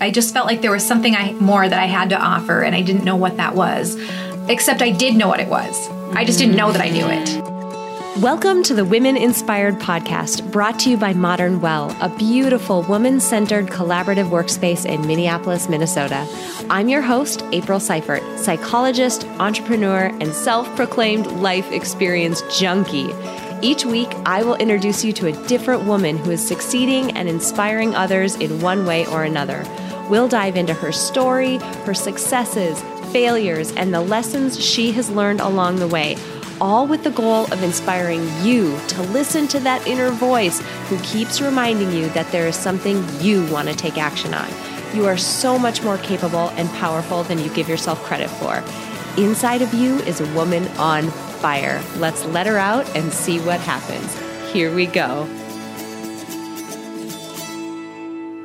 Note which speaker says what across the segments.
Speaker 1: I just felt like there was something I, more that I had to offer, and I didn't know what that was. Except I did know what it was. I just didn't know that I knew it.
Speaker 2: Welcome to the Women Inspired podcast, brought to you by Modern Well, a beautiful woman centered collaborative workspace in Minneapolis, Minnesota. I'm your host, April Seifert, psychologist, entrepreneur, and self proclaimed life experience junkie. Each week, I will introduce you to a different woman who is succeeding and inspiring others in one way or another. We'll dive into her story, her successes, failures, and the lessons she has learned along the way, all with the goal of inspiring you to listen to that inner voice who keeps reminding you that there is something you want to take action on. You are so much more capable and powerful than you give yourself credit for. Inside of you is a woman on fire. Let's let her out and see what happens. Here we go.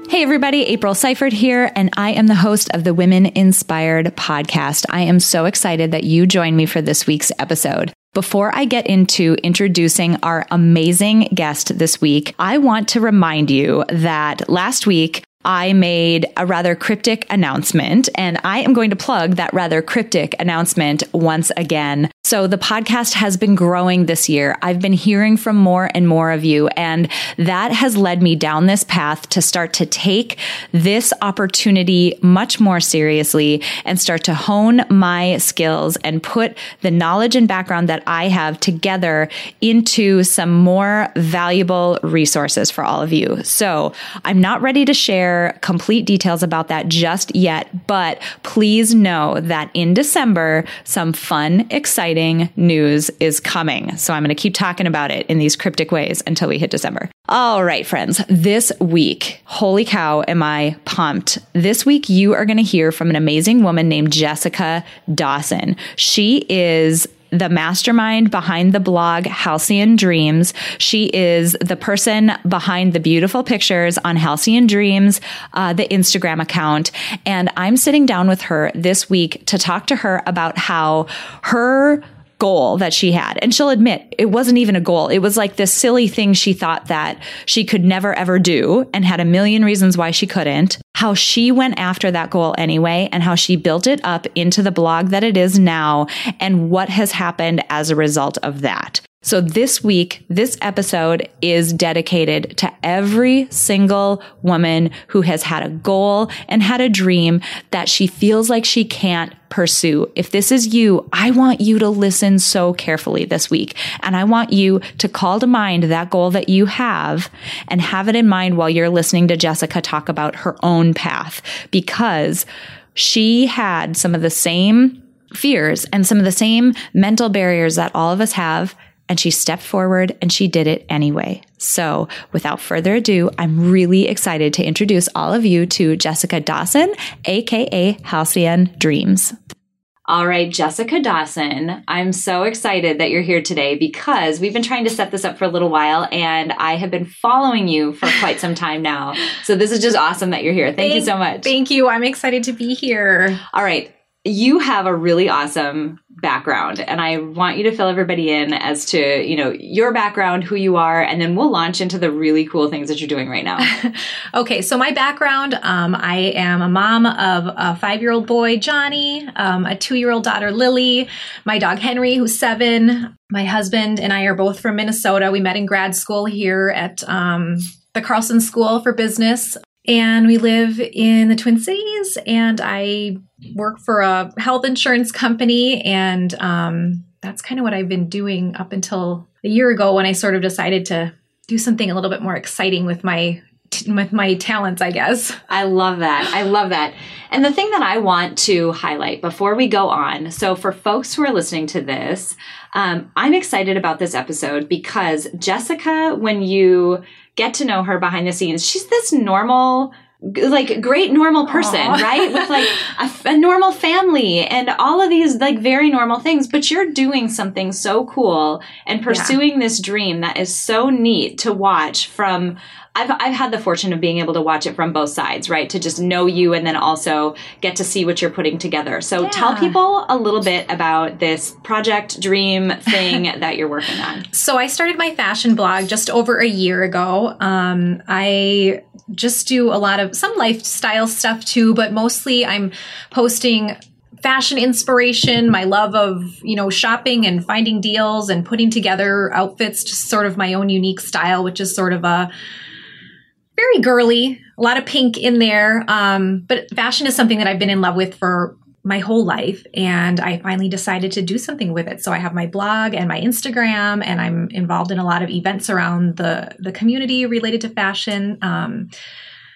Speaker 2: Hey, everybody, April Seifert here, and I am the host of the Women Inspired podcast. I am so excited that you joined me for this week's episode. Before I get into introducing our amazing guest this week, I want to remind you that last week I made a rather cryptic announcement, and I am going to plug that rather cryptic announcement once again. So, the podcast has been growing this year. I've been hearing from more and more of you, and that has led me down this path to start to take this opportunity much more seriously and start to hone my skills and put the knowledge and background that I have together into some more valuable resources for all of you. So, I'm not ready to share share complete details about that just yet, but please know that in December, some fun, exciting news is coming. So I'm going to keep talking about it in these cryptic ways until we hit December. All right, friends, this week, holy cow, am I pumped. This week, you are going to hear from an amazing woman named Jessica Dawson. She is the mastermind behind the blog Halcyon Dreams. She is the person behind the beautiful pictures on Halcyon Dreams, uh, the Instagram account. And I'm sitting down with her this week to talk to her about how her goal that she had. And she'll admit it wasn't even a goal. It was like this silly thing she thought that she could never ever do and had a million reasons why she couldn't. How she went after that goal anyway and how she built it up into the blog that it is now and what has happened as a result of that. So this week, this episode is dedicated to every single woman who has had a goal and had a dream that she feels like she can't pursue. If this is you, I want you to listen so carefully this week. And I want you to call to mind that goal that you have and have it in mind while you're listening to Jessica talk about her own path because she had some of the same fears and some of the same mental barriers that all of us have and she stepped forward and she did it anyway. So, without further ado, I'm really excited to introduce all of you to Jessica Dawson, aka Halcyon Dreams. All right, Jessica Dawson, I'm so excited that you're here today because we've been trying to set this up for a little while and I have been following you for quite some time now. So this is just awesome that you're here. Thank, thank you so much.
Speaker 1: Thank you. I'm excited to be here.
Speaker 2: All right. You have a really awesome background and I want you to fill everybody in as to, you know, your background, who you are, and then we'll launch into the really cool things that you're doing right now.
Speaker 1: okay, so my background, um, I am a mom of a five-year-old boy, Johnny, um, a two-year-old daughter, Lily, my dog Henry, who's seven. My husband and I are both from Minnesota. We met in grad school here at um, the Carlson School for Business and we live in the Twin Cities. And I work for a health insurance company, and um, that's kind of what I've been doing up until a year ago when I sort of decided to do something a little bit more exciting with my with my talents, I guess.
Speaker 2: I love that. I love that. And the thing that I want to highlight before we go on so, for folks who are listening to this, um, I'm excited about this episode because Jessica, when you get to know her behind the scenes. She's this normal like great normal person, Aww. right? With like a, a, normal family and all of these like very normal things, but you're doing something so cool and pursuing yeah. this dream that is so neat to watch from I've, I've had the fortune of being able to watch it from both sides, right? To just know you and then also get to see what you're putting together. So yeah. tell people a little bit about this project dream thing that you're working on.
Speaker 1: So I started my fashion blog just over a year ago. Um, I just do a lot of some lifestyle stuff too, but mostly I'm posting fashion inspiration, my love of, you know, shopping and finding deals and putting together outfits, just sort of my own unique style, which is sort of a very girly, a lot of pink in there. Um, but fashion is something that I've been in love with for my whole life and I finally decided to do something with it. So I have my blog and my Instagram and I'm involved in a lot of events around the the community related to fashion. Um,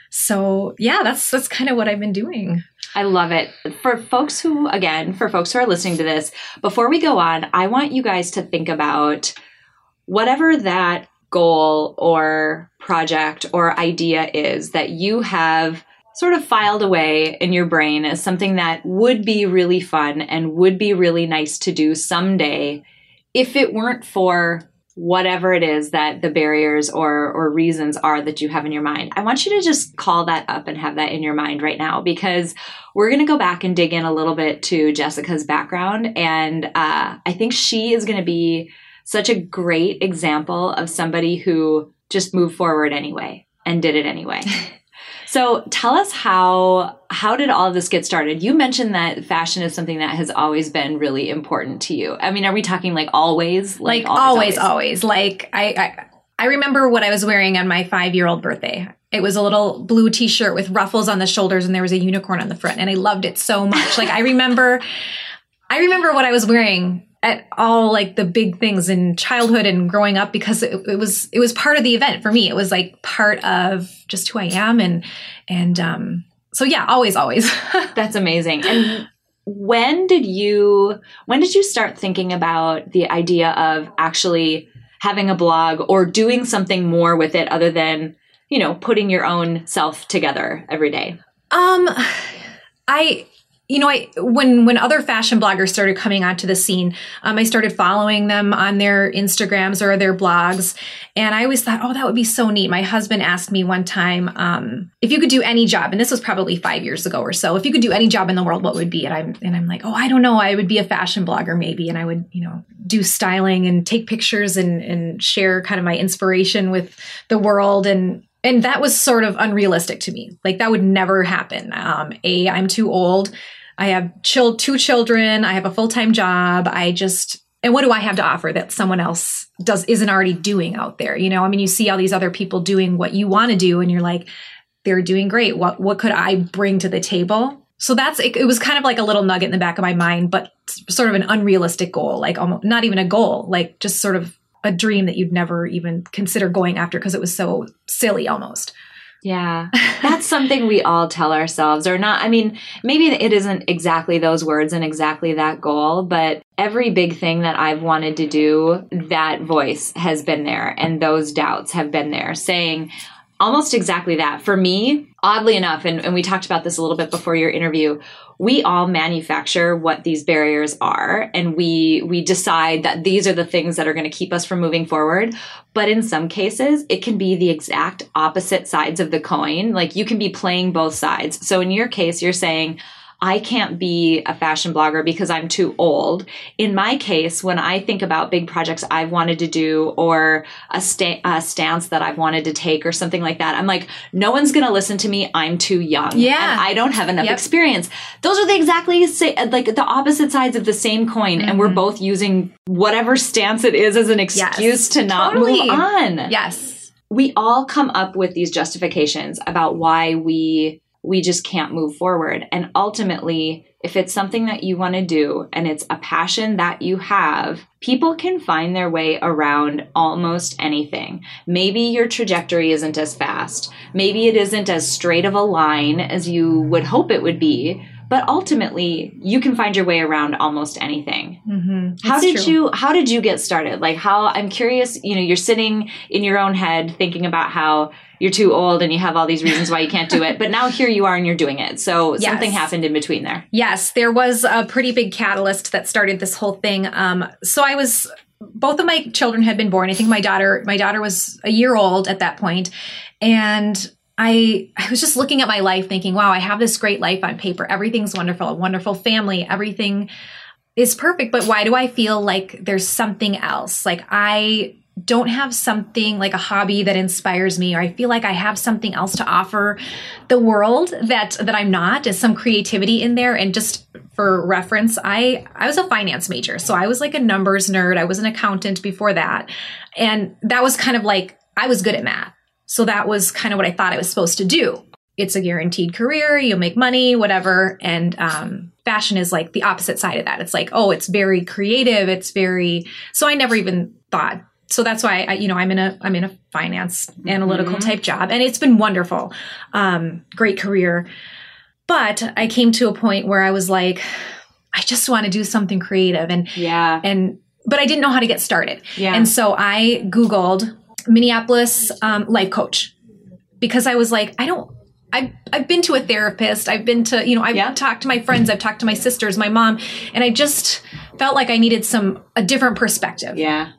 Speaker 1: so yeah, that's that's kind of what I've been doing.
Speaker 2: I love it. For folks who again, for folks who are listening to this, before we go on, I want you guys to think about whatever that goal or project or idea is that you have sort of filed away in your brain as something that would be really fun and would be really nice to do someday if it weren't for whatever it is that the barriers or or reasons are that you have in your mind. I want you to just call that up and have that in your mind right now because we're going to go back and dig in a little bit to Jessica's background and uh, I think she is going to be such a great example of somebody who just moved forward anyway and did it anyway. so tell us how how did all of this get started? You mentioned that fashion is something that has always been really important to you. I mean, are we talking like always?
Speaker 1: Like, like always, always, always, Like I, I I remember what I was wearing on my five year old birthday. It was a little blue t shirt with ruffles on the shoulders and there was a unicorn on the front. And I loved it so much. Like I remember, I remember what I was wearing at all like the big things in childhood and growing up because it, it, was it was part of the event for me. It was like part of just who i am and and um so yeah always always.
Speaker 2: That's amazing. And when did you when did you start thinking about the idea of actually having a blog or doing something more with it other than you know putting your own self together every day?
Speaker 1: Um i you know, I when when other fashion bloggers started coming onto the scene, um, I started following them on their Instagrams or their blogs, and I always thought, oh, that would be so neat. My husband asked me one time um, if you could do any job, and this was probably five years ago or so. If you could do any job in the world, what would be? And I'm and I'm like, oh, I don't know. I would be a fashion blogger maybe, and I would you know do styling and take pictures and and share kind of my inspiration with the world and and that was sort of unrealistic to me. Like that would never happen. Um, a, I'm too old. I have two children. I have a full time job. I just and what do I have to offer that someone else does isn't already doing out there? You know, I mean, you see all these other people doing what you want to do, and you're like, they're doing great. What what could I bring to the table? So that's it, it was kind of like a little nugget in the back of my mind, but sort of an unrealistic goal, like almost not even a goal, like just sort of a dream that you'd never even consider going after because it was so silly almost.
Speaker 2: Yeah, that's something we all tell ourselves, or not. I mean, maybe it isn't exactly those words and exactly that goal, but every big thing that I've wanted to do, that voice has been there, and those doubts have been there, saying, almost exactly that. For me, oddly enough, and, and we talked about this a little bit before your interview, we all manufacture what these barriers are and we we decide that these are the things that are going to keep us from moving forward. But in some cases it can be the exact opposite sides of the coin. Like you can be playing both sides. So in your case you're saying I can't be a fashion blogger because I'm too old. In my case, when I think about big projects I've wanted to do or a, sta- a stance that I've wanted to take or something like that, I'm like, no one's going to listen to me. I'm too young.
Speaker 1: Yeah.
Speaker 2: And I don't have enough yep. experience. Those are the exactly like the opposite sides of the same coin. Mm-hmm. And we're mm-hmm. both using whatever stance it is as an excuse yes, to not totally. move on.
Speaker 1: Yes.
Speaker 2: We all come up with these justifications about why we we just can't move forward. And ultimately, if it's something that you want to do and it's a passion that you have, people can find their way around almost anything. Maybe your trajectory isn't as fast. Maybe it isn't as straight of a line as you would hope it would be. But ultimately, you can find your way around almost anything. Mm-hmm. How did true. you How did you get started? Like how I'm curious. You know, you're sitting in your own head thinking about how you're too old and you have all these reasons why you can't do it. But now here you are and you're doing it. So yes. something happened in between there.
Speaker 1: Yes, there was a pretty big catalyst that started this whole thing. Um, so I was both of my children had been born. I think my daughter my daughter was a year old at that point, and I I was just looking at my life thinking, wow, I have this great life on paper. Everything's wonderful, a wonderful family, everything is perfect, but why do I feel like there's something else? Like I don't have something like a hobby that inspires me or I feel like I have something else to offer the world that that I'm not is some creativity in there. And just for reference I I was a finance major. So I was like a numbers nerd. I was an accountant before that. And that was kind of like I was good at math. So that was kind of what I thought I was supposed to do. It's a guaranteed career. You'll make money whatever. And um fashion is like the opposite side of that. It's like oh it's very creative. It's very so I never even thought so that's why I, you know I'm in a I'm in a finance analytical mm-hmm. type job, and it's been wonderful, um, great career. But I came to a point where I was like, I just want to do something creative, and
Speaker 2: yeah,
Speaker 1: and but I didn't know how to get started.
Speaker 2: Yeah,
Speaker 1: and so I googled Minneapolis um, life coach because I was like, I don't I've, I've been to a therapist. I've been to, you know, I've yeah. talked to my friends. I've talked to my sisters, my mom, and I just felt like I needed some, a different perspective.
Speaker 2: Yeah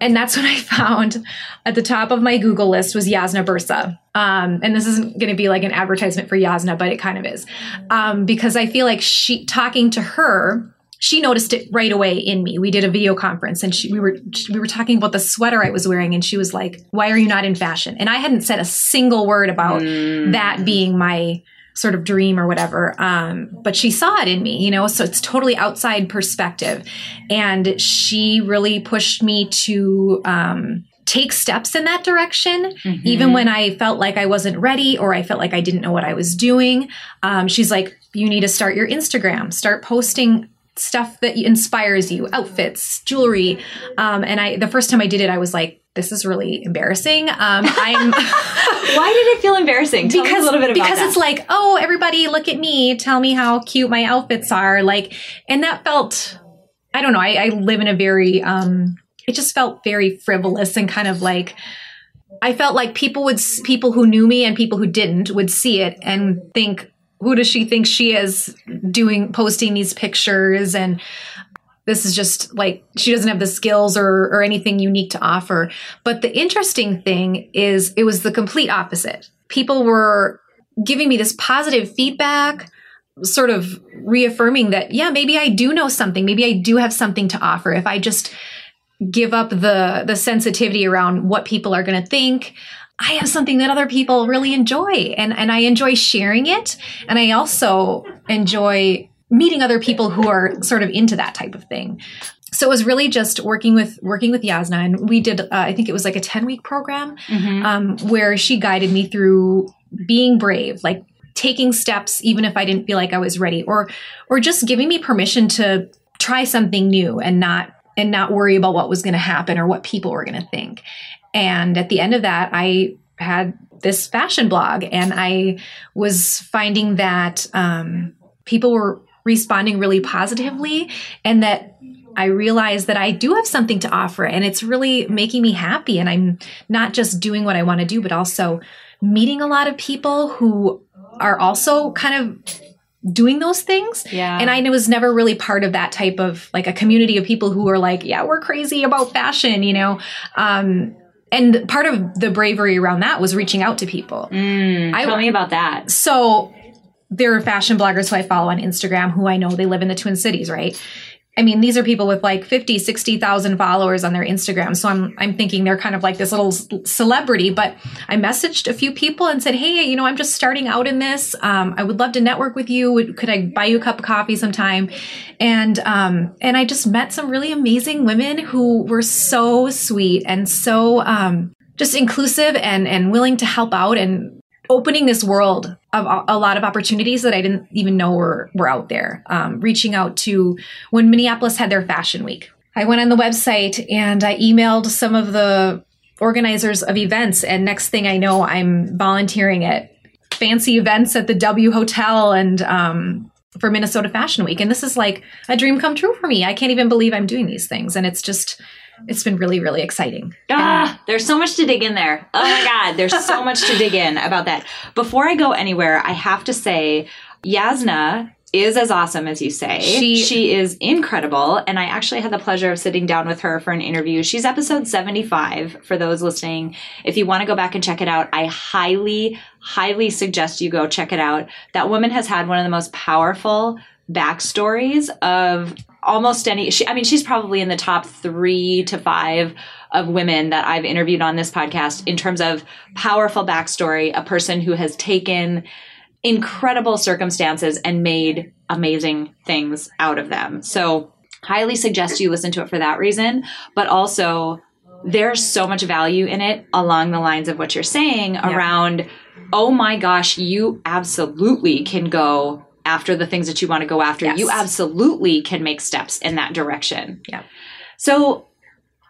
Speaker 1: and that's what I found at the top of my Google list was Jasna Burza. Um, and this isn't going to be like an advertisement for Jasna, but it kind of is. Um, because I feel like she, talking to her, she noticed it right away in me. We did a video conference and she, we were, we were talking about the sweater I was wearing and she was like, why are you not in fashion? And I hadn't said a single word about mm. that being my, sort of dream or whatever. Um, but she saw it in me, you know, so it's totally outside perspective. And she really pushed me to, um, take steps in that direction, mm-hmm. even when I felt like I wasn't ready or I felt like I didn't know what I was doing. Um, she's like, you need to start your Instagram, start posting stuff that inspires you, outfits, jewelry. Um, and I, the first time I did it, I was like, this is really embarrassing. Um, I'm.
Speaker 2: Why did it feel embarrassing? Tell because, a little bit
Speaker 1: about because
Speaker 2: that.
Speaker 1: it's like, oh, everybody, look at me. Tell me how cute my outfits are. Like, and that felt. I don't know. I, I live in a very. Um, it just felt very frivolous and kind of like. I felt like people would people who knew me and people who didn't would see it and think, who does she think she is doing posting these pictures? And this is just like she doesn't have the skills or or anything unique to offer. But the interesting thing is it was the complete opposite. People were giving me this positive feedback sort of reaffirming that yeah maybe i do know something. Maybe i do have something to offer. If i just give up the the sensitivity around what people are going to think I have something that other people really enjoy and, and I enjoy sharing it. And I also enjoy meeting other people who are sort of into that type of thing. So it was really just working with working with Jasna, and we did. Uh, I think it was like a ten week program mm-hmm. um, where she guided me through being brave, like taking steps even if I didn't feel like I was ready, or or just giving me permission to try something new and not and not worry about what was going to happen or what people were going to think. And at the end of that, I had this fashion blog, and I was finding that um, people were responding really positively and that I realize that I do have something to offer and it's really making me happy. And I'm not just doing what I want to do, but also meeting a lot of people who are also kind of doing those things.
Speaker 2: Yeah.
Speaker 1: And I was never really part of that type of like a community of people who are like, yeah, we're crazy about fashion, you know? Um, and part of the bravery around that was reaching out to people.
Speaker 2: Mm, tell I, me about that.
Speaker 1: So there are fashion bloggers who I follow on Instagram who I know they live in the Twin Cities, right? I mean, these are people with like 50, 60,000 followers on their Instagram. So I'm, I'm thinking they're kind of like this little celebrity, but I messaged a few people and said, Hey, you know, I'm just starting out in this. Um, I would love to network with you. Could I buy you a cup of coffee sometime? And, um, and I just met some really amazing women who were so sweet and so, um, just inclusive and, and willing to help out and opening this world of a lot of opportunities that I didn't even know were were out there. Um, reaching out to when Minneapolis had their fashion week, I went on the website and I emailed some of the organizers of events, and next thing I know, I'm volunteering at fancy events at the W Hotel and um, for Minnesota Fashion Week, and this is like a dream come true for me. I can't even believe I'm doing these things, and it's just it's been really, really exciting.
Speaker 2: Ah, there's so much to dig in there. Oh my God, there's so much to dig in about that. Before I go anywhere, I have to say, Jasna is as awesome as you say. She, she is incredible. And I actually had the pleasure of sitting down with her for an interview. She's episode 75 for those listening. If you want to go back and check it out, I highly, highly suggest you go check it out. That woman has had one of the most powerful backstories of almost any she, i mean she's probably in the top three to five of women that i've interviewed on this podcast in terms of powerful backstory a person who has taken incredible circumstances and made amazing things out of them so highly suggest you listen to it for that reason but also there's so much value in it along the lines of what you're saying yeah. around oh my gosh you absolutely can go after the things that you want to go after, yes. you absolutely can make steps in that direction.
Speaker 1: Yeah.
Speaker 2: So,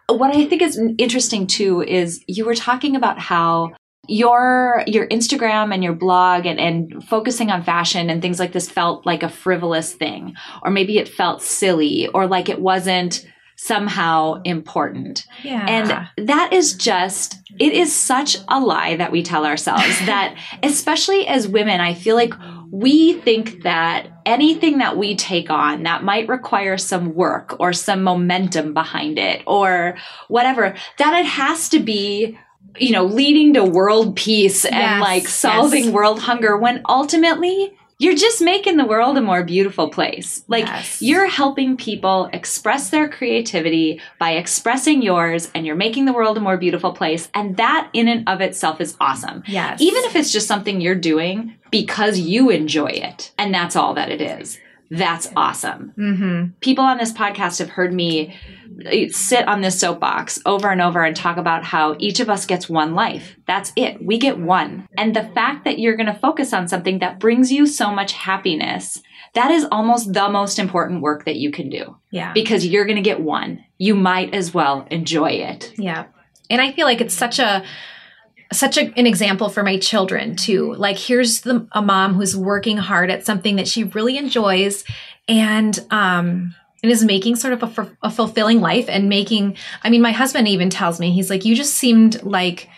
Speaker 2: what I think is interesting too is you were talking about how your your Instagram and your blog and, and focusing on fashion and things like this felt like a frivolous thing, or maybe it felt silly, or like it wasn't somehow important.
Speaker 1: Yeah.
Speaker 2: And that is just, it is such a lie that we tell ourselves that, especially as women, I feel like we think that anything that we take on that might require some work or some momentum behind it or whatever, that it has to be you know, leading to world peace and yes, like solving yes. world hunger when ultimately you're just making the world a more beautiful place. Like yes. you're helping people express their creativity by expressing yours and you're making the world a more beautiful place. And that in and of itself is awesome.
Speaker 1: Yes.
Speaker 2: Even if it's just something you're doing because you enjoy it. And that's all that it is. That's awesome.
Speaker 1: Mm-hmm.
Speaker 2: People on this podcast have heard me sit on this soapbox over and over and talk about how each of us gets one life. That's it. We get one. And the fact that you're going to focus on something that brings you so much happiness, that is almost the most important work that you can do.
Speaker 1: Yeah.
Speaker 2: Because you're going to get one. You might as well enjoy it.
Speaker 1: Yeah. And I feel like it's such a such a, an example for my children too. Like here's the a mom who's working hard at something that she really enjoys and um and is making sort of a, a fulfilling life and making i mean my husband even tells me he's like you just seemed like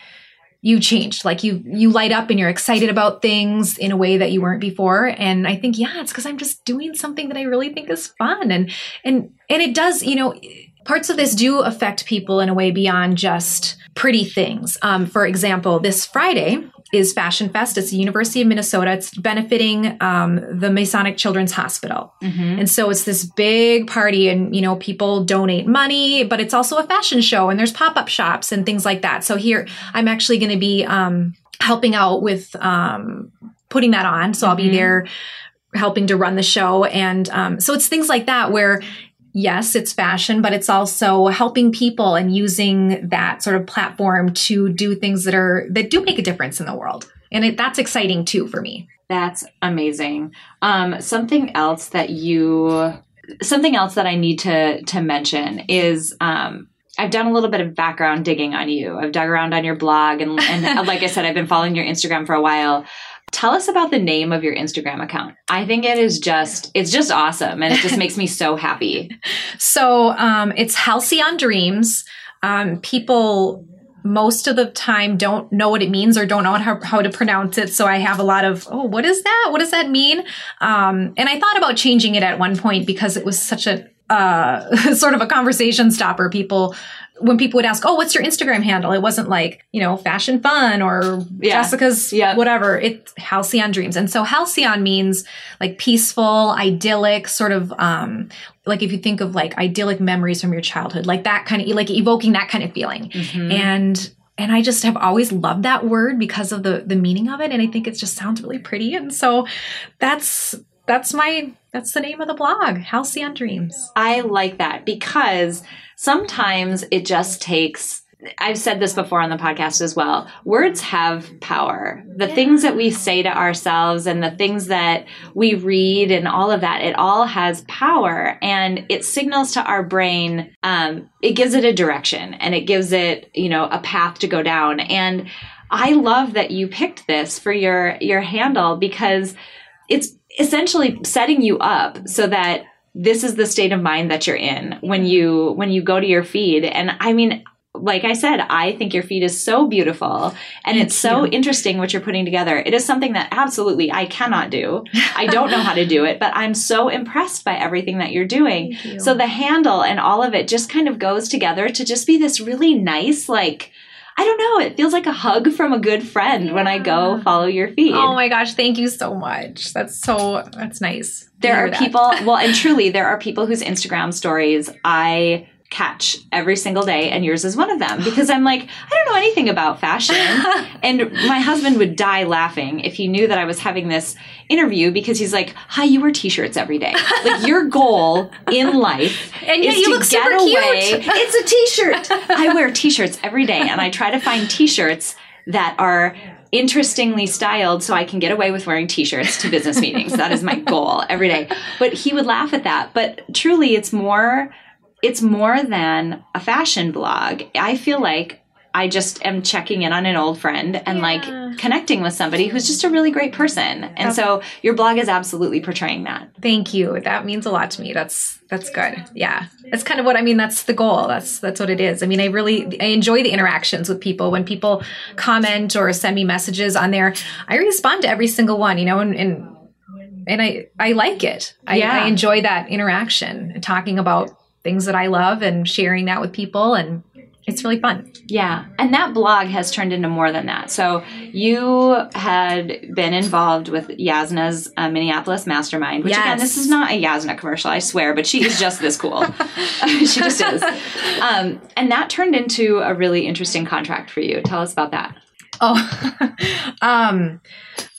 Speaker 1: you changed like you you light up and you're excited about things in a way that you weren't before. And i think yeah it's because i'm just doing something that i really think is fun. And and and it does you know parts of this do affect people in a way beyond just pretty things. Um, for example this friday is Fashion Fest. It's the University of Minnesota. It's benefiting um, the Masonic Children's Hospital. Mm-hmm. And so it's this big party and, you know, people donate money, but it's also a fashion show and there's pop-up shops and things like that. So here I'm actually going to be um, helping out with um, putting that on. So mm-hmm. I'll be mm-hmm. there helping to run the show. And um, so it's things like that where yes, it's fashion, but it's also helping people and using that sort of platform to do things that are that do make a difference in the world. And it, that's exciting too for me.
Speaker 2: That's amazing. Um, something else that you, something else that I need to to mention is um, I've done a little bit of background digging on you. I've dug around on your blog, and, and like I said, I've been following your Instagram for a while. Tell us about the name of your Instagram account. I think it is just it's just awesome and it just makes me so happy.
Speaker 1: So um, it's Halcyon Dreams. Um, people most of the time don't know what it means or don't know how, how to pronounce it. So I have a lot of, oh, what is that? What does that mean? Um, and I thought about changing it at one point because it was such a uh, sort of a conversation stopper. People when people would ask, "Oh, what's your Instagram handle?" It wasn't like you know fashion fun or yeah. Jessica's yeah. whatever. It's Halcyon Dreams, and so Halcyon means like peaceful, idyllic, sort of um, like if you think of like idyllic memories from your childhood, like that kind of like evoking that kind of feeling, mm-hmm. and and I just have always loved that word because of the the meaning of it, and I think it just sounds really pretty, and so that's that's my that's the name of the blog, Halcyon Dreams.
Speaker 2: I like that because sometimes it just takes I've said this before on the podcast as well. Words have power. The yeah. things that we say to ourselves and the things that we read and all of that, it all has power and it signals to our brain, um, it gives it a direction and it gives it, you know, a path to go down. And I love that you picked this for your, your handle because it's essentially setting you up so that this is the state of mind that you're in when you when you go to your feed and i mean like I said, I think your feed is so beautiful and Thank it's so you. interesting what you're putting together. It is something that absolutely I cannot do. I don't know how to do it, but I'm so impressed by everything that you're doing. You. So the handle and all of it just kind of goes together to just be this really nice, like, I don't know. It feels like a hug from a good friend when I go follow your feed.
Speaker 1: Oh my gosh, thank you so much. That's so that's nice.
Speaker 2: There are that. people, well, and truly, there are people whose Instagram stories I catch every single day and yours is one of them because I'm like I don't know anything about fashion and my husband would die laughing if he knew that I was having this interview because he's like hi you wear t-shirts every day like your goal in life
Speaker 1: and is you to look get super away cute.
Speaker 2: it's a t-shirt I wear t-shirts every day and I try to find t-shirts that are interestingly styled so I can get away with wearing t-shirts to business meetings. That is my goal every day. But he would laugh at that. But truly it's more it's more than a fashion blog. I feel like I just am checking in on an old friend and yeah. like connecting with somebody who's just a really great person. And so your blog is absolutely portraying that.
Speaker 1: Thank you. That means a lot to me. That's that's good. Yeah. That's kind of what I mean that's the goal. That's that's what it is. I mean, I really I enjoy the interactions with people when people comment or send me messages on there. I respond to every single one, you know, and, and and I, I like it. I, yeah. I enjoy that interaction, talking about things that I love and sharing that with people and it's really fun.
Speaker 2: Yeah. And that blog has turned into more than that. So you had been involved with Jasna's uh, Minneapolis Mastermind, which yes. again, this is not a Jasna commercial, I swear, but she is just this cool. she just is. Um, and that turned into a really interesting contract for you. Tell us about that.
Speaker 1: Oh, um,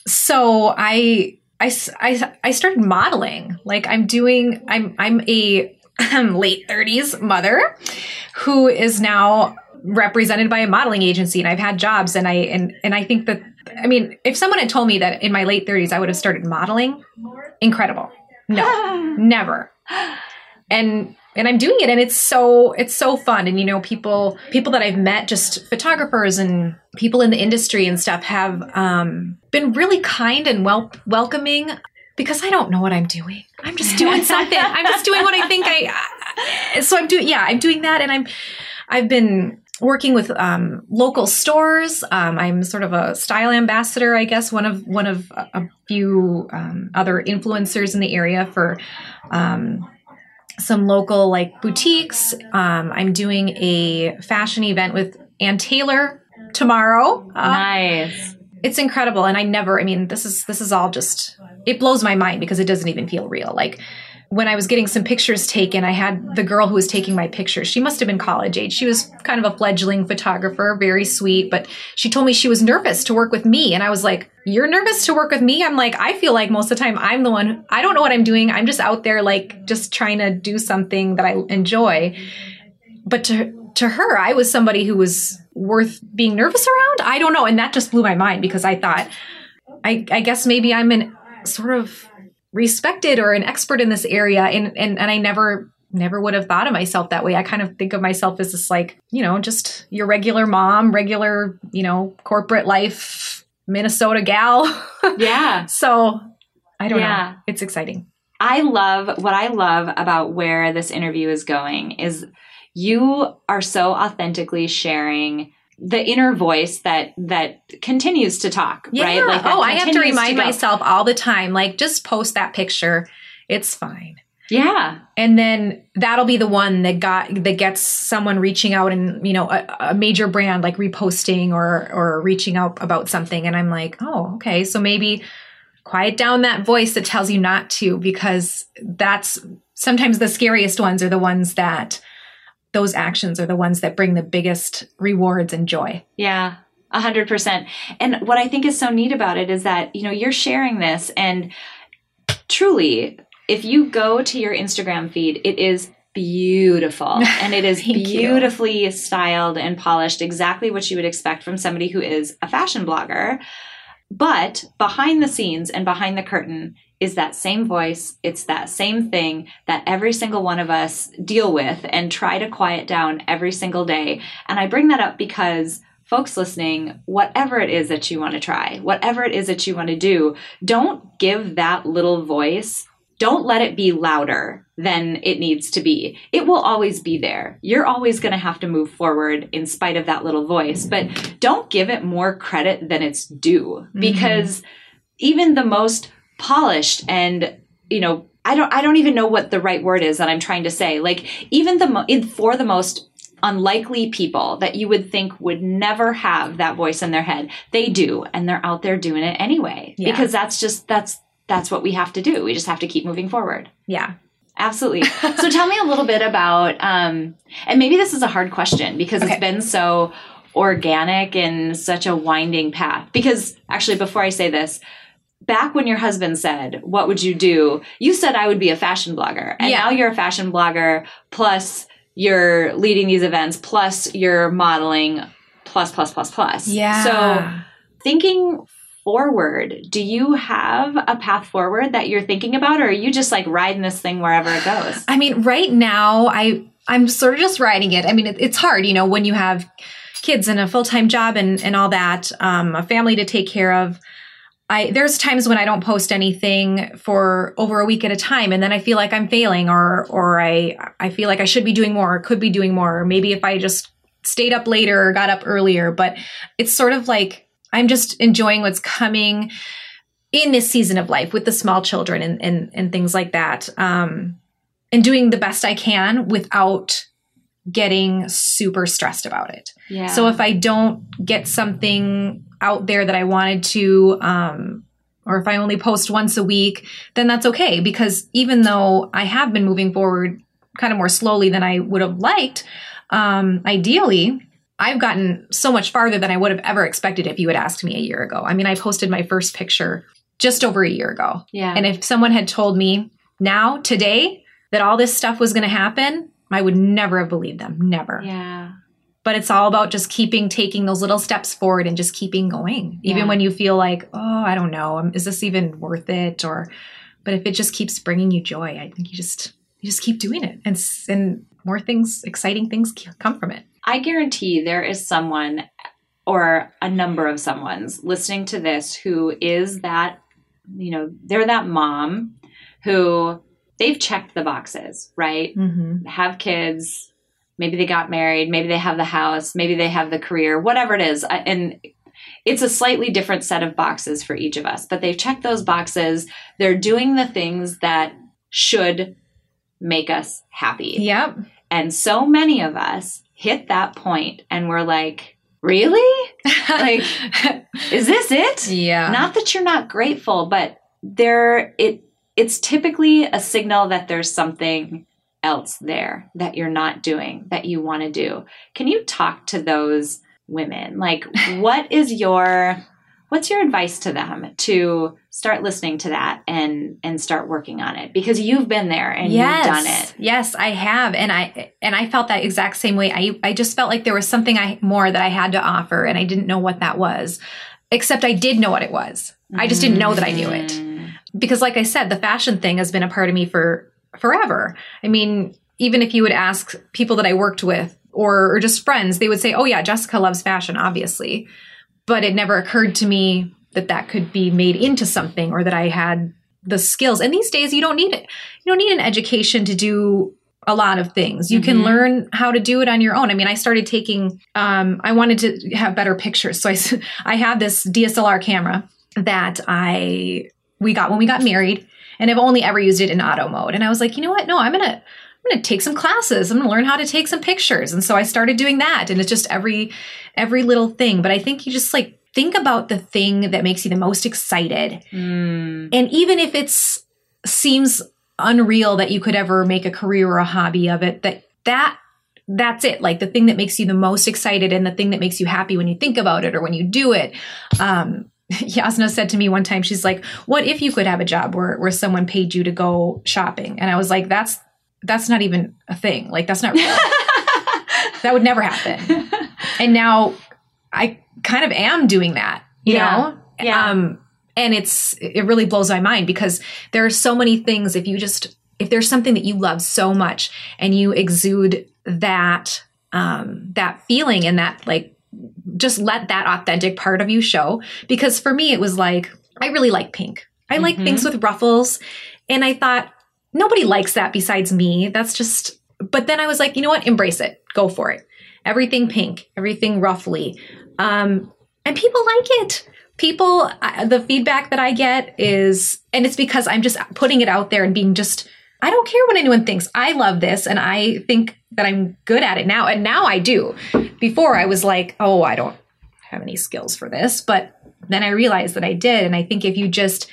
Speaker 1: so I, I, I, I started modeling. Like I'm doing, I'm, I'm a late 30s mother who is now represented by a modeling agency and I've had jobs and I and and I think that I mean if someone had told me that in my late 30s I would have started modeling incredible. No never. And and I'm doing it and it's so it's so fun. And you know people people that I've met just photographers and people in the industry and stuff have um, been really kind and well welcoming because I don't know what I'm doing. I'm just doing something. I'm just doing what I think I. So I'm doing. Yeah, I'm doing that, and I'm. I've been working with um, local stores. Um, I'm sort of a style ambassador, I guess, one of one of a few um, other influencers in the area for um, some local like boutiques. Um, I'm doing a fashion event with Ann Taylor tomorrow.
Speaker 2: Uh, nice.
Speaker 1: It's incredible, and I never. I mean, this is this is all just it blows my mind because it doesn't even feel real. Like when I was getting some pictures taken, I had the girl who was taking my pictures. She must have been college age. She was kind of a fledgling photographer, very sweet, but she told me she was nervous to work with me. And I was like, You're nervous to work with me? I'm like, I feel like most of the time I'm the one, I don't know what I'm doing. I'm just out there, like, just trying to do something that I enjoy. But to, to her, I was somebody who was worth being nervous around. I don't know. And that just blew my mind because I thought, I, I guess maybe I'm an sort of respected or an expert in this area and and, and I never never would have thought of myself that way. I kind of think of myself as this like, you know, just your regular mom, regular, you know, corporate life Minnesota gal.
Speaker 2: Yeah.
Speaker 1: so I don't yeah. know. It's exciting.
Speaker 2: I love what I love about where this interview is going is you are so authentically sharing the inner voice that that continues to talk, yeah. right?
Speaker 1: Like oh, I have to remind to myself all the time, like just post that picture. It's fine.
Speaker 2: Yeah.
Speaker 1: And then that'll be the one that got that gets someone reaching out and, you know, a, a, major brand like reposting or or reaching out about something and I'm like, "Oh, okay. So maybe quiet down that voice that tells you not to because that's sometimes the scariest ones are the ones that those actions are the ones that bring the biggest rewards and joy.
Speaker 2: Yeah. A hundred percent. And what I think is so neat about it is that, you know, you're sharing this and truly, if you go to your Instagram feed, it is beautiful and it is beautifully you. styled and polished, exactly what you would expect from somebody who is a fashion blogger. But behind the scenes and behind the curtain is that same voice. It's that same thing that every single one of us deal with and try to quiet down every single day. And I bring that up because folks listening, whatever it is that you want to try, whatever it is that you want to do, don't give that little voice, don't let it be louder than it needs to be. It will always be there. You're always going to have to move forward in spite of that little voice, but don't give it more credit than it's due mm-hmm. because mm-hmm. even the most polished and you know I don't I don't even know what the right word is that I'm trying to say. Like even the mo- for the most unlikely people that you would think would never have that voice in their head. They do, and they're out there doing it anyway.
Speaker 1: Yeah.
Speaker 2: Because that's just that's that's what we have to do. We just have to keep moving forward.
Speaker 1: Yeah.
Speaker 2: Absolutely. so tell me a little bit about um and maybe this is a hard question because
Speaker 1: Okay.
Speaker 2: it's been so organic and such a winding path. Because actually before I say this, back when your husband said, "What would you do?" you said I would be a fashion blogger. And
Speaker 1: Yeah.
Speaker 2: now you're a fashion blogger plus you're leading these events plus you're modeling plus plus plus plus. Yeah. So thinking forward, do you have a path forward that you're thinking about or are you just like riding this thing wherever it goes?
Speaker 1: I mean, right now, I I'm sort of just riding it. I mean, it, it's hard, you know, when you have kids and a full time job and and all that, um, a family to take care of. I there's times when I don't post anything for over a week at a time, and then I feel like I'm failing, or or I I feel like I should be doing more, or could be doing more. Or maybe if I just stayed up later or got up earlier, but it's sort of like I'm just enjoying what's coming in this season of life with the small children and and, and things like that. Um, and doing the best I can without getting super stressed about it.
Speaker 2: Yeah.
Speaker 1: So if I don't get something out there that I wanted to, um, or if I only post once a week, then that's okay because even though I have been moving forward kind of more slowly than I would have liked, um, ideally, I've gotten so much farther than I would have ever expected if you had asked me a year ago. I mean, I posted my first picture just over a year ago.
Speaker 2: yeah.
Speaker 1: And if someone had told me now, today, that all this stuff was going to happen, I would never have believed them. Never.
Speaker 2: yeah.
Speaker 1: But it's all about just keeping taking those little steps forward and just keeping going. Even
Speaker 2: Yeah.
Speaker 1: when you feel like, oh, I don't know, um, is this even worth it? Or, but if it just keeps bringing you joy, I think you just you just keep doing it, and and more things, exciting things come from it.
Speaker 2: I guarantee there is someone or a number of someone's listening to this who is that, you know, they're that mom who they've checked the boxes, right?
Speaker 1: Mm-hmm.
Speaker 2: Have kids, maybe they got married, maybe they have the house, maybe they have the career, whatever it is. And it's a slightly different set of boxes for each of us, but they've checked those boxes. They're doing the things that should make us happy.
Speaker 1: Yep.
Speaker 2: And so many of us hit that point and we're like, really? Like, is this it?
Speaker 1: yeah.
Speaker 2: Not that you're not grateful, but there it it's typically a signal that there's something else there that you're not doing that you want to do. Can you talk to those women? Like what is your what's your advice to them to start listening to that and and start working on it because you've been there and
Speaker 1: yes.
Speaker 2: you've done it.
Speaker 1: Yes, I have, and I and I felt that exact same way. I I just felt like there was something I more that I had to offer, and I didn't know what that was. Except I did know what it was. I just didn't know that I knew it
Speaker 2: Mm.
Speaker 1: because, like I said, the fashion thing has been a part of me for forever. I mean, even if you would ask people that I worked with or, or just friends, they would say, "Oh yeah, Jessica loves fashion, obviously," but it never occurred to me that that could be made into something or that I had the skills. And these days, you don't need it. You don't need an education to do a lot of things. You can
Speaker 2: Mhm.
Speaker 1: learn how to do it on your own. I mean, I started taking. Um, I wanted to have better pictures, so I I have this DSLR camera that I we got when we got married, and I've only ever used it in auto mode. And I was like, you know what? No, I'm gonna I'm gonna take some classes. I'm gonna learn how to take some pictures. And so I started doing that. And it's just every every little thing. But I think you just like think about the thing that makes you the most excited.
Speaker 2: Mm.
Speaker 1: And even if it's seems unreal that you could ever make a career or a hobby of it, that that that's it. Like the thing that makes you the most excited and the thing that makes you happy when you think about it or when you do it. Um Jasna said to me one time, she's like, What if you could have a job where, where someone paid you to go shopping? And I was like, That's that's not even a thing. Like that's not real. that would never happen. And now I kind of am doing that, you
Speaker 2: Yeah.
Speaker 1: know?
Speaker 2: Yeah.
Speaker 1: Um and it's it really blows my mind because there are so many things if you just if there's something that you love so much and you exude that um that feeling and that like just let that authentic part of you show. Because for me it was like i really like pink. I like
Speaker 2: Mhm.
Speaker 1: things with ruffles. And i thought nobody likes that besides me. That's just but then i was like you know what? Embrace it. Go for it. Everything pink everything ruffly. Um and people like it. People I- the feedback that i get is and it's because i'm just putting it out there and being just I don't care what anyone thinks. I love this and I think that I'm good at it now. And now I do. Before I was like, oh, I don't have any skills for this. But then I realized that I did. And I think if you just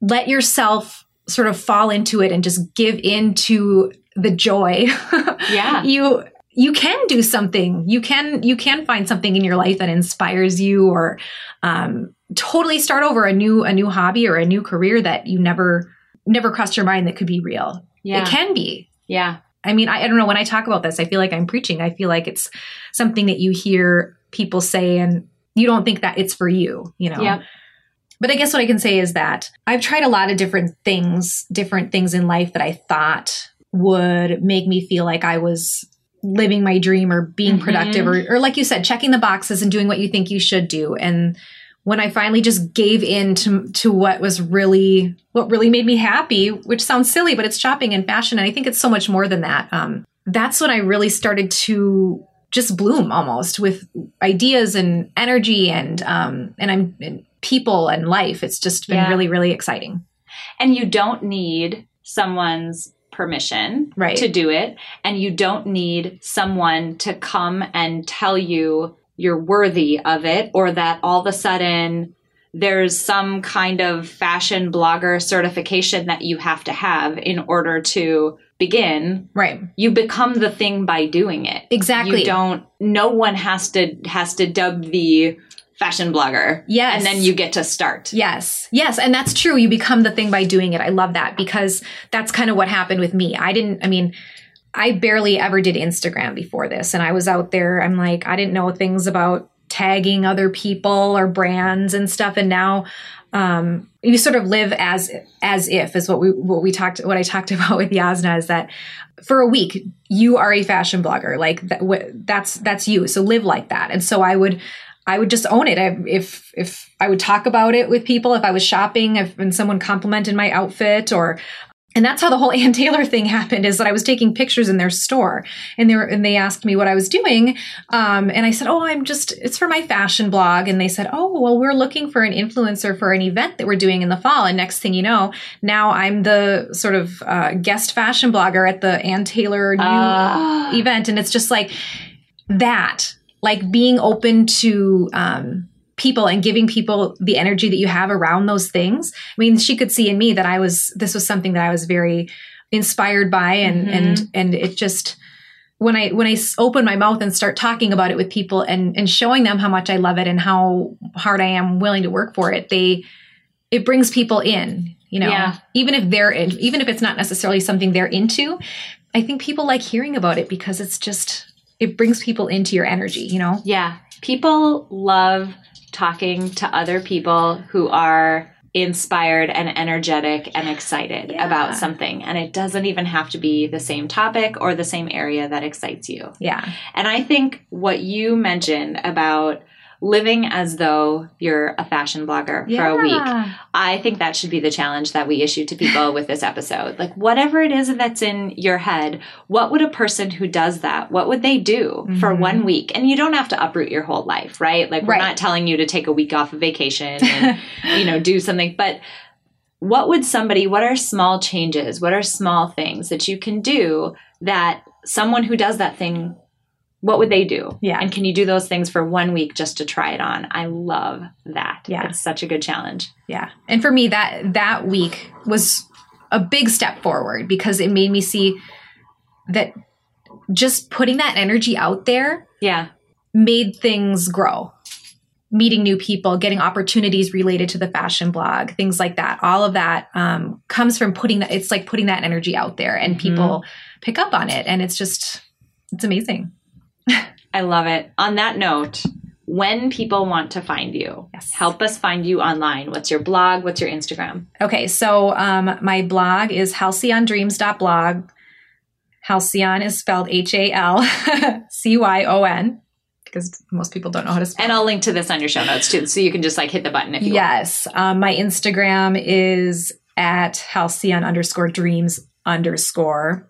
Speaker 1: let yourself sort of fall into it and just give into the joy,
Speaker 2: yeah.
Speaker 1: you you can do something. You can you can find something in your life that inspires you or um, totally start over a new a new hobby or a new career that you never never crossed your mind that could be real.
Speaker 2: Yeah.
Speaker 1: It can be.
Speaker 2: Yeah.
Speaker 1: I mean, I, I don't know. When I talk about this, I feel like I'm preaching. I feel like it's something that you hear people say and you don't think that it's for you, you know?
Speaker 2: Yep.
Speaker 1: But I guess what I can say is that I've tried a lot of different things, different things in life that I thought would make me feel like I was living my dream or being
Speaker 2: Mhm.
Speaker 1: productive or, or like you said, checking the boxes and doing what you think you should do. And when I finally just gave in to, to what was really, what really made me happy, which sounds silly, but it's shopping and fashion. And I think it's so much more than that. Um, that's when I really started to just bloom almost with ideas and energy and, um, and I'm, and people and life. It's just been
Speaker 2: Yeah.
Speaker 1: really, really exciting.
Speaker 2: And you don't need someone's permission
Speaker 1: Right.
Speaker 2: to do it. And you don't need someone to come and tell you you're worthy of it or that all of a sudden there's some kind of fashion blogger certification that you have to have in order to begin
Speaker 1: Right.
Speaker 2: you become the thing by doing it
Speaker 1: Exactly.
Speaker 2: you don't no one has to has to dub the fashion blogger
Speaker 1: Yes.
Speaker 2: and then you get to start
Speaker 1: Yes. Yes. And that's true. You become the thing by doing it. I love that because that's kind of what happened with me. I didn't, I mean, I barely ever did Instagram before this. And I was out there, I'm like, I didn't know things about tagging other people or brands and stuff. And now, um, you sort of live as as if is what we what we talked what I talked about with Jasna is that for a week you are a fashion blogger like that, wh- that's that's you so live like that and so I would I would just own it. I, if if I would talk about it with people, if I was shopping, if and someone complimented my outfit, or and that's how the whole Ann Taylor thing happened. Is that I was taking pictures in their store, and they were and they asked me what I was doing, um, and I said, "Oh, I'm just it's for my fashion blog." And they said, "Oh, well, we're looking for an influencer for an event that we're doing in the fall." And next thing you know, now I'm the sort of uh, guest fashion blogger at the Ann Taylor new
Speaker 2: Ah.
Speaker 1: event, and it's just like that like being open to um, people and giving people the energy that you have around those things. I mean, she could see in me that I was this was something that I was very inspired by, and
Speaker 2: Mhm.
Speaker 1: and and it just when I when I open my mouth and start talking about it with people and and showing them how much I love it and how hard I am willing to work for it, they it brings people in. You know,
Speaker 2: Yeah.
Speaker 1: even if they're in, even if it's not necessarily something they're into, I think people like hearing about it because it's just it brings people into your energy. You know,
Speaker 2: Yeah. People love talking to other people who are inspired and energetic and excited
Speaker 1: Yeah.
Speaker 2: about something. And it doesn't even have to be the same topic or the same area that excites you.
Speaker 1: yeah,
Speaker 2: And I think what you mentioned about living as though you're a fashion blogger for a week, I think that should be the challenge that we issue to people with this episode. Like, whatever it is that's in your head, what would a person who does that, what would they do for
Speaker 1: Mhm.
Speaker 2: one week? And you don't have to uproot your whole life, right? Like, we're
Speaker 1: Right.
Speaker 2: not telling you to take a week off of vacation and, you know, do something, but what would somebody, what are small changes? What are small things that you can do that someone who does that thing, what would they do?
Speaker 1: Yeah.
Speaker 2: And can you do those things for one week just to try it on? I love that.
Speaker 1: Yeah.
Speaker 2: It's such a good challenge.
Speaker 1: Yeah. And for me that that week was a big step forward because it made me see that just putting that energy out there
Speaker 2: Yeah.
Speaker 1: made things grow. Meeting new people, getting opportunities related to the fashion blog, things like that. All of that um, comes from putting that. It's like putting that energy out there, and
Speaker 2: Mhm.
Speaker 1: people pick up on it, and it's just, it's amazing.
Speaker 2: I love it. On that note, when people want to find you,
Speaker 1: Yes.
Speaker 2: help us find you online. What's your blog? What's your Instagram?
Speaker 1: Okay, so um, my blog is halcyondreams.blog. Halcyon is spelled H A L C Y O N because most people don't know how to spell. It.
Speaker 2: And I'll link to this on your show notes too, so you can just like hit the button if you want.
Speaker 1: Yes, um, my Instagram is at halcyon underscore dreams underscore,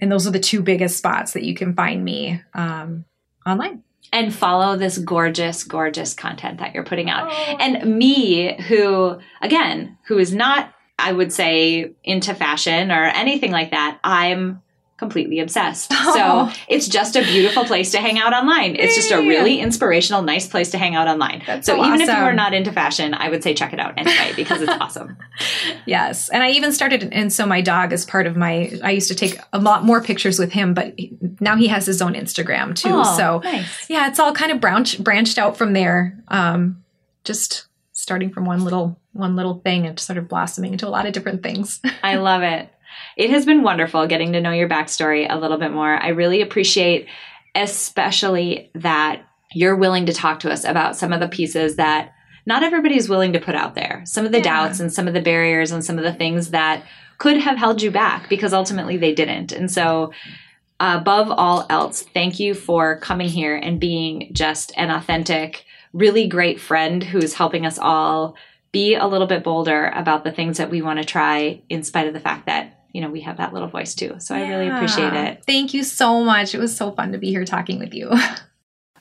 Speaker 1: and those are the two biggest spots that you can find me um, online.
Speaker 2: And follow this gorgeous, gorgeous content that you're putting out. And me, who, again, who is not I would say into fashion or anything like that, I'm completely obsessed. Oh. So it's just a beautiful place to hang out online. It's just a really inspirational, nice place to hang out online. That's so, so even awesome. if you are not into fashion, I would say check it out anyway because it's awesome.
Speaker 1: Yes. And I even started, and so my dog is part of my, I used to take a lot more pictures with him, but now he has his own Instagram too. Oh, so nice. yeah, it's all kind of branch, branched out from there. Um, just starting from one little, one little thing and sort of blossoming into a lot of different things.
Speaker 2: I love it. It has been wonderful getting to know your backstory a little bit more. I really appreciate, especially that you're willing to talk to us about some of the pieces that not everybody is willing to put out there. Some of the yeah. doubts and some of the barriers and some of the things that could have held you back because ultimately they didn't. And so, above all else, thank you for coming here and being just an authentic, really great friend who's helping us all be a little bit bolder about the things that we want to try in spite of the fact that you know, we have that little voice too. So yeah. I really appreciate it.
Speaker 1: Thank you so much. It was so fun to be here talking with you.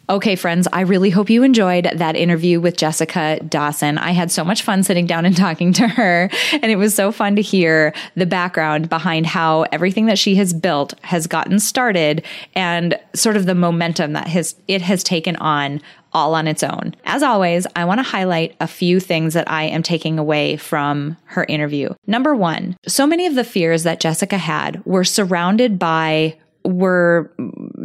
Speaker 2: Okay, friends, I really hope you enjoyed that interview with Jessica Dawson. I had so much fun sitting down and talking to her, and it was so fun to hear the background behind how everything that she has built has gotten started and sort of the momentum that has it has taken on all on its own. As always, I want to highlight a few things that I am taking away from her interview. Number one, so many of the fears that Jessica had were surrounded by were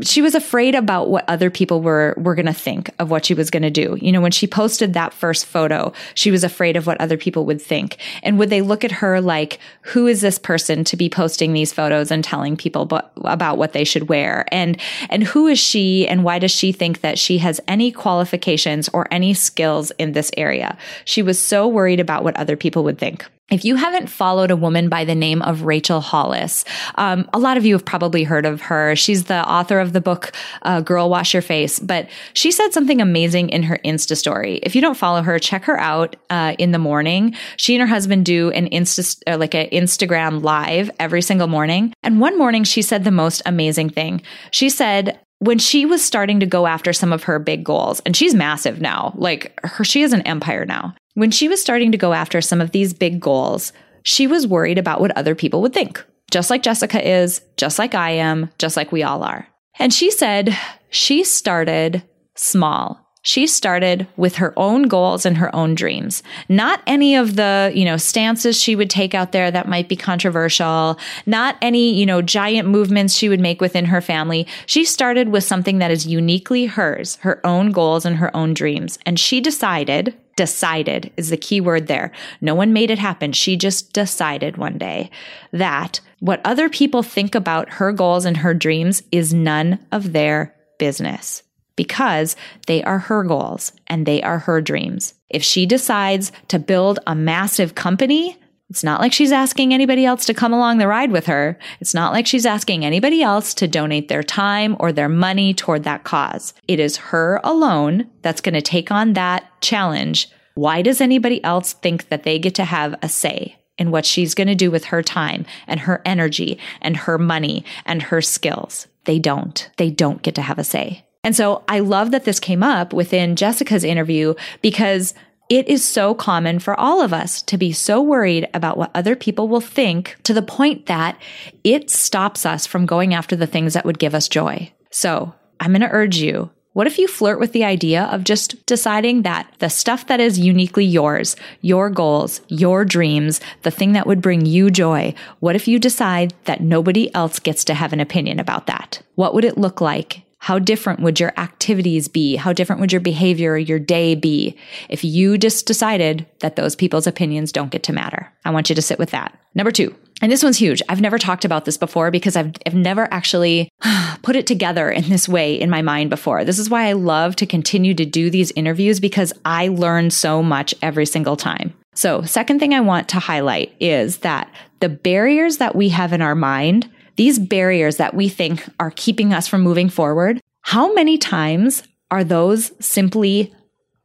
Speaker 2: she was afraid about what other people were were going to think of what she was going to do. You know, when she posted that first photo, she was afraid of what other people would think. And would they look at her like, who is this person to be posting these photos and telling people but, about what they should wear? And and who is she and why does she think that she has any qualifications or any skills in this area? She was so worried about what other people would think. If you haven't followed a woman by the name of Rachel Hollis, um, a lot of you have probably heard of her. She's the author of the book uh, "Girl Wash Your Face," but she said something amazing in her Insta story. If you don't follow her, check her out uh, in the morning. She and her husband do an Insta uh, like an Instagram live every single morning. And one morning, she said the most amazing thing. She said, when she was starting to go after some of her big goals, and she's massive now, like her, she is an empire now. When she was starting to go after some of these big goals, she was worried about what other people would think, just like Jessica is, just like I am, just like we all are. And she said she started small she started with her own goals and her own dreams. Not any of the, you know, stances she would take out there that might be controversial, not any, you know, giant movements she would make within her family. She started with something that is uniquely hers, her own goals and her own dreams. And she decided, decided is the key word there. No one made it happen. She just decided one day that what other people think about her goals and her dreams is none of their business because they are her goals and they are her dreams. If she decides to build a massive company, it's not like she's asking anybody else to come along the ride with her. It's not like she's asking anybody else to donate their time or their money toward that cause. It is her alone that's going to take on that challenge. Why does anybody else think that they get to have a say? in what she's going to do with her time and her energy and her money and her skills. They don't. They don't get to have a say. And so I love that this came up within Jessica's interview because it is so common for all of us to be so worried about what other people will think to the point that it stops us from going after the things that would give us joy. So I'm going to urge you. What if you flirt with the idea of just deciding that the stuff that is uniquely yours, your goals, your dreams, the thing that would bring you joy, what if you decide that nobody else gets to have an opinion about that? What would it look like how different would your activities be? How different would your behavior, your day be if you just decided that those people's opinions don't get to matter? I want you to sit with that. Number two, and this one's huge. I've never talked about this before because I've, I've never actually put it together in this way in my mind before. This is why I love to continue to do these interviews because I learn so much every single time. So, second thing I want to highlight is that the barriers that we have in our mind these barriers that we think are keeping us from moving forward, how many times are those simply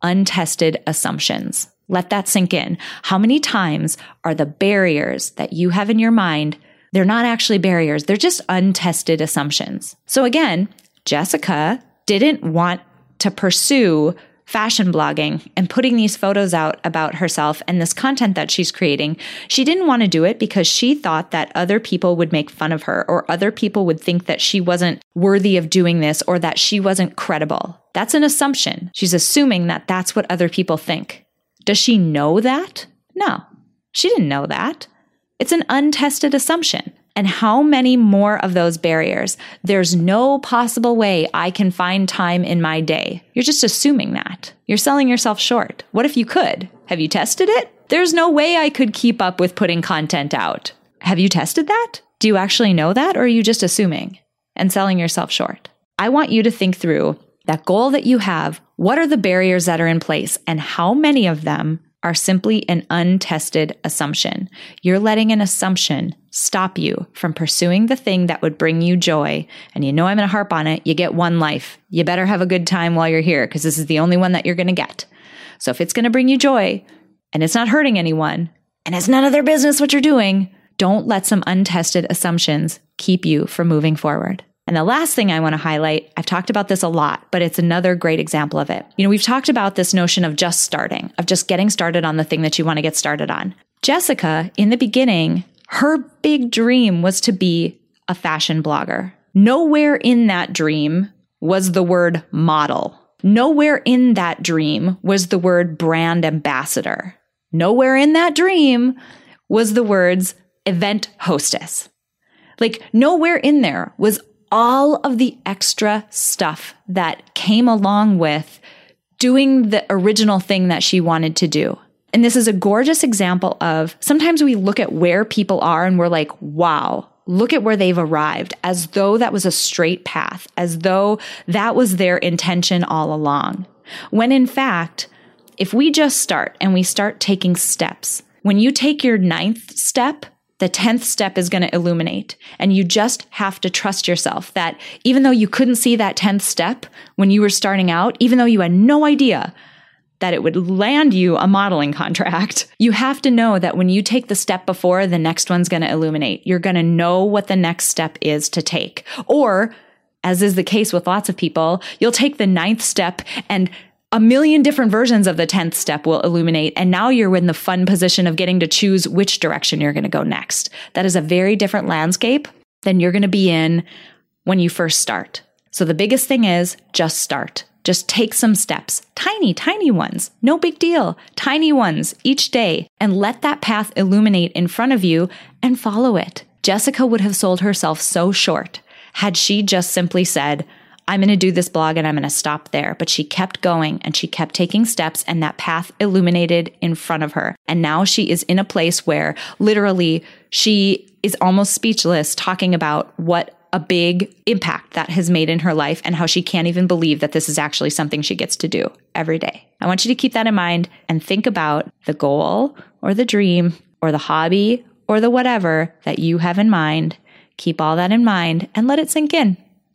Speaker 2: untested assumptions? Let that sink in. How many times are the barriers that you have in your mind? They're not actually barriers. They're just untested assumptions. So again, Jessica didn't want to pursue fashion blogging and putting these photos out about herself and this content that she's creating, she didn't want to do it because she thought that other people would make fun of her or other people would think that she wasn't worthy of doing this or that she wasn't credible. That's an assumption. She's assuming that that's what other people think. Does she know that? No, she didn't know that. It's an untested assumption. And how many more of those barriers? There's no possible way I can find time in my day. You're just assuming that. You're selling yourself short. What if you could? Have you tested it? There's no way I could keep up with putting content out. Have you tested that? Do you actually know that or are you just assuming and selling yourself short? I want you to think through that goal that you have. What are the barriers that are in place and how many of them are simply an untested assumption. You're letting an assumption stop you from pursuing the thing that would bring you joy. And you know I'm going to harp on it. You get one life. You better have a good time while you're here because this is the only one that you're going to get. So if it's going to bring you joy and it's not hurting anyone and it's none of their business what you're doing, don't let some untested assumptions keep you from moving forward. And the last thing I want to highlight, I've talked about this a lot, but it's another great example of it. You know, we've talked about this notion of just starting, of just getting started on the thing that you want to get started on. Jessica, in the beginning, her big dream was to be a fashion blogger. Nowhere in that dream was the word model. Nowhere in that dream was the word brand ambassador. Nowhere in that dream was the words event hostess. Like, nowhere in there was all of the extra stuff that came along with doing the original thing that she wanted to do. And this is a gorgeous example of sometimes we look at where people are and we're like, wow, look at where they've arrived, as though that was a straight path, as though that was their intention all along. When in fact, if we just start and we start taking steps, when you take your ninth step, the 10th step is going to illuminate. And you just have to trust yourself that even though you couldn't see that 10th step when you were starting out, even though you had no idea that it would land you a modeling contract, you have to know that when you take the step before, the next one's going to illuminate. You're going to know what the next step is to take. Or, as is the case with lots of people, you'll take the ninth step and a million different versions of the 10th step will illuminate. And now you're in the fun position of getting to choose which direction you're going to go next. That is a very different landscape than you're going to be in when you first start. So the biggest thing is just start. Just take some steps, tiny, tiny ones, no big deal, tiny ones each day, and let that path illuminate in front of you and follow it. Jessica would have sold herself so short had she just simply said, I'm going to do this blog and I'm going to stop there. But she kept going and she kept taking steps and that path illuminated in front of her. And now she is in a place where literally she is almost speechless talking about what a big impact that has made in her life and how she can't even believe that this is actually something she gets to do every day. I want you to keep that in mind and think about the goal or the dream or the hobby or the whatever that you have in mind. Keep all that in mind and let it sink in